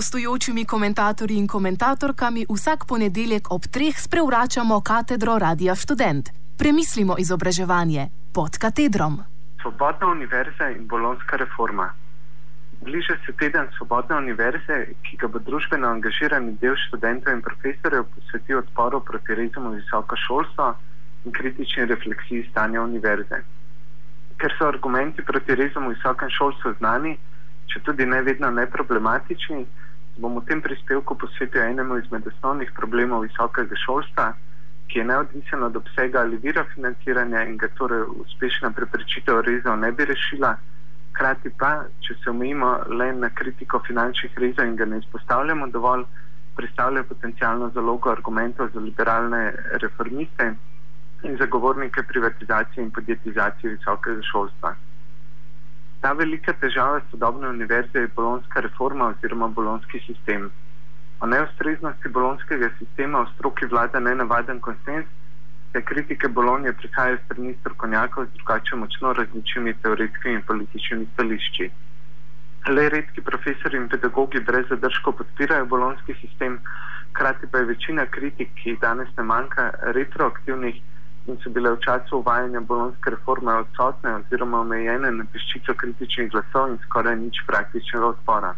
gostujočimi komentatorji in komentatorkami vsak ponedeljek ob treh sprevračamo katedro Radia Student. Premislimo izobraževanje pod katedrom. Svobodna univerza in bolonska reforma. Bliže se teden Svobodne univerze, ki ga bo družbeno angažirani del študentov in profesorjev posvetil odporu proti rezumu visoko šolstvo in kritični refleksiji stanja univerze. Ker so argumenti proti rezumu visokem šolstvu znani, če tudi ne vedno neproblematični, bom v tem prispevku posvetil enemu izmed osnovnih problemov visokega šolstva, ki je neodvisen od obsega ali vira financiranja in ga torej uspešna preprečitev rezov ne bi rešila. Hkrati pa, če se omejimo le na kritiko finančnih rezov in ga ne izpostavljamo dovolj, predstavlja potencijalno zalogo argumentov za liberalne reformiste in zagovornike privatizacije in podjetizacije visokega šolstva. Ta velika težava sodobne univerze je bolonska reforma oziroma bolonski sistem. O neustreznosti bolonskega sistema v stroki vlada nenavaden konsens, saj kritike Bolonije prihajajo strani strokovnjakov z drugače močno različnimi teoretskimi in političnimi stališči. Le redki profesori in pedagogi brez zadržkov podpirajo bolonski sistem, krati pa je večina kritik, ki jih danes ne manjka, retroaktivnih in so bile v času uvajanja bolonske reforme odsotne oziroma omejene na peščico kritičnih glasov in skoraj nič praktičnega odpora.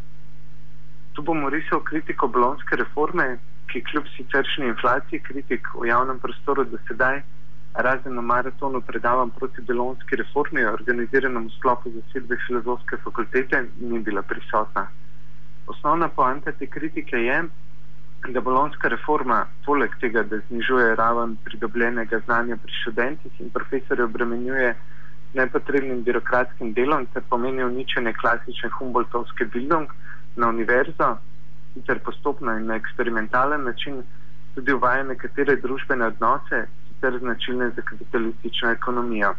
Tu bomo risali kritiko bolonske reforme, ki kljub siceršnji inflaciji kritik v javnem prostoru do sedaj, razen na maratonu predavam proti bolonski reformi, organiziranem v sklopu zasedbe filozofske fakultete, ni bila prisotna. Osnovna poanta te kritike je, da bolonska reforma, poleg tega, da znižuje raven pridobljenega znanja pri študentih in profesorjev, obremenjuje nepotrebnim birokratskim delom, ter pomeni uničenje klasične Humboldtovske bildung na univerzo, ter postopno in na eksperimentalen način tudi uvaja nekatere družbene odnose, sicer značilne za kapitalistično ekonomijo.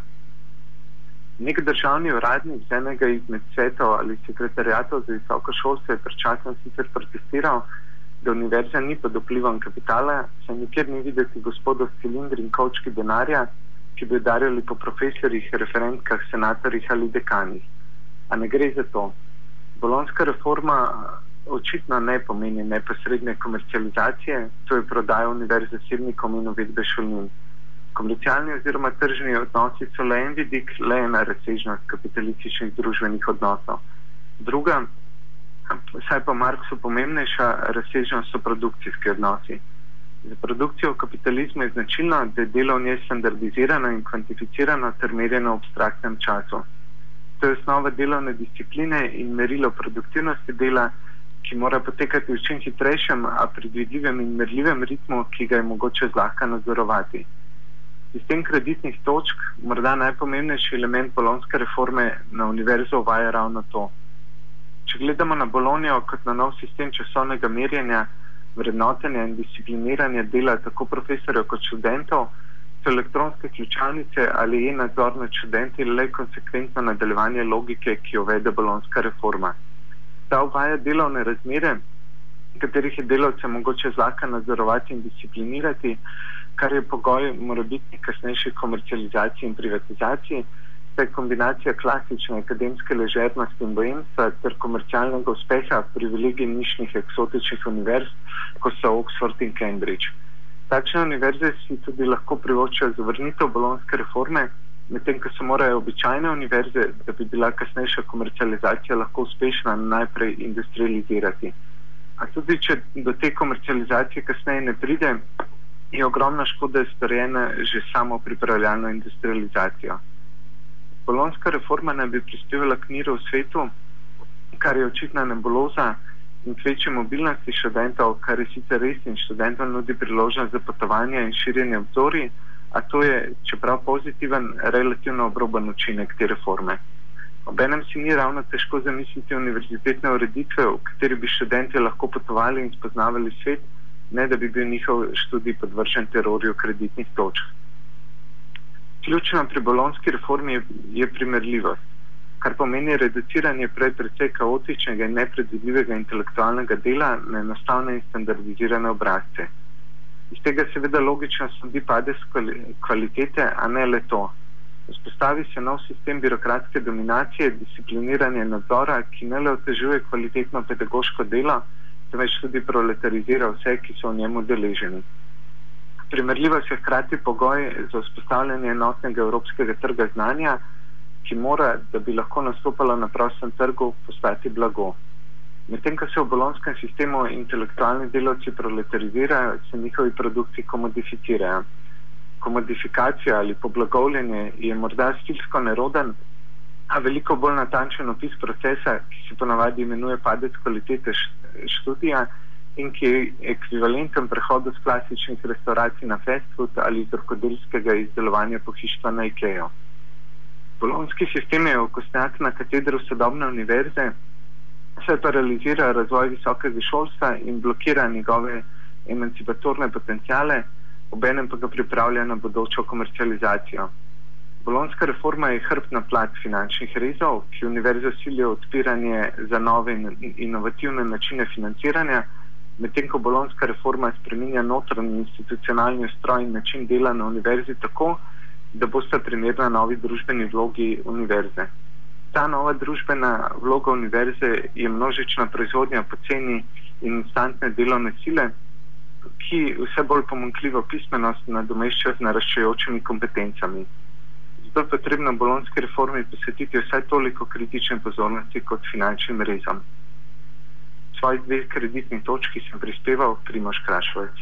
Nek državni uradnik z enega izmed svetov ali sekretarijatov za visoko šolstvo je pred časom sicer protestiral, da univerza ni pod vplivom kapitala, se nikjer ni videti gospodov s cilindri in kočki denarja, ki bi udarjali po profesorjih, referentkah, senatorjih ali dekanih. A ne gre za to. Bolonska reforma očitno ne pomeni neposredne komercializacije, to je prodaja univerze zasebnikom in uvedbe šolnin. Komercialni oziroma tržni odnosi so le en vidik, le ena razsežnost kapitalističnih družbenih odnosov. Druga, vsaj pa Marksu pomembnejša razsežnost so produkcijski odnosi. Za produkcijo v kapitalizmu je značilno, da je delo v njej standardizirano in kvantificirano ter merjeno v abstraktnem času. To je osnova delovne discipline in merilo produktivnosti dela, ki mora potekati v čim hitrejšem, a predvidljivem in merljivem ritmu, ki ga je mogoče zlahka nadzorovati. Sistem kreditnih točk, morda najpomembnejši element polonske reforme na univerzo, uvaja ravno to če gledamo na Bolonijo kot na nov sistem časovnega merjenja, vrednotenja in discipliniranja dela tako profesorjev kot študentov, so elektronske ključavnice ali je nadzor nad študenti le konsekventno nadaljevanje logike, ki jo vede bolonska reforma. Ta uvaja delovne razmere, katerih je delavce mogoče zlahka nadzorovati in disciplinirati, kar je pogoj morebitni kasnejši komercializaciji in privatizaciji je kombinacija klasične akademske ležernosti in bojemstva ter komercialnega uspeha privilegij nišnih eksotičnih univerz, kot so Oxford in Cambridge. Takšne univerze si tudi lahko privoščijo zavrnitev bolonske reforme, medtem ko se morajo običajne univerze, da bi bila kasnejša komercializacija lahko uspešna, najprej industrializirati. A tudi, če do te komercializacije kasneje ne pride, je ogromna škoda storjena že samo pripravljalno industrializacijo. Bolonska reforma naj bi prispevala k miru v svetu, kar je očitna nebuloza in k večji mobilnosti študentov, kar je sicer res in študentom nudi priložnost za potovanje in širjenje vzori, a to je, čeprav pozitiven, relativno obroben učinek te reforme. Obenem si ni ravno težko zamisliti univerzitetne ureditve, v kateri bi študenti lahko potovali in spoznavali svet, ne da bi bil njihov študij podvržen terorju kreditnih točk. Ključna pri bolonski reformi je primerljivost, kar pomeni reduciranje prej precej kaotičnega in nepredvidljivega intelektualnega dela na enostavne in standardizirane obrazce. Iz tega seveda logično sledi padec kvalitete, a ne le to. Vzpostavi se nov sistem birokratske dominacije, discipliniranja nadzora, ki ne le otežuje kvalitetno pedagoško delo, temveč tudi proletarizira vse, ki so v njemu deleženi. Primerljivost je hkrati pogoj za vzpostavljanje enotnega evropskega trga znanja, ki mora, da bi lahko nastopala na prostem trgu, postati blago. Medtem, ko se v bolonskem sistemu intelektualni delavci proletarizirajo, se njihovi produkti komodificirajo. Komodifikacija ali poblagovljenje je morda stilsko neroden, a veliko bolj natančen opis procesa, ki se ponavadi imenuje padec kvalitete študija in ki je ekvivalenten prehodu z klasičnih restauracij na fast food ali iz rokodelskega izdelovanja pohištva na IKEA. Bolonski sistem je okostnjak na katedru sodobne univerze, se paralizira razvoj visokega šolstva in blokira njegove emancipatorne potencijale, obenem pa ga pripravlja na bodočo komercializacijo. Bolonska reforma je hrbtna plat finančnih rezov, ki univerzo silijo odpiranje za nove in inovativne načine financiranja, medtem ko bolonska reforma spreminja notranji institucionalni ustroj in način dela na univerzi tako, da boste primerna novi družbeni vlogi univerze. Ta nova družbena vloga univerze je množična proizvodnja poceni in instantne delovne sile, ki vse bolj pomankljivo pismenost nadomešča z naraščajočimi kompetencami. Zato je potrebno bolonski reformi posvetiti vsaj toliko kritične pozornosti kot finančnim rezom svojih dveh kreditnih točk sem prispeval Primoš Krašovec.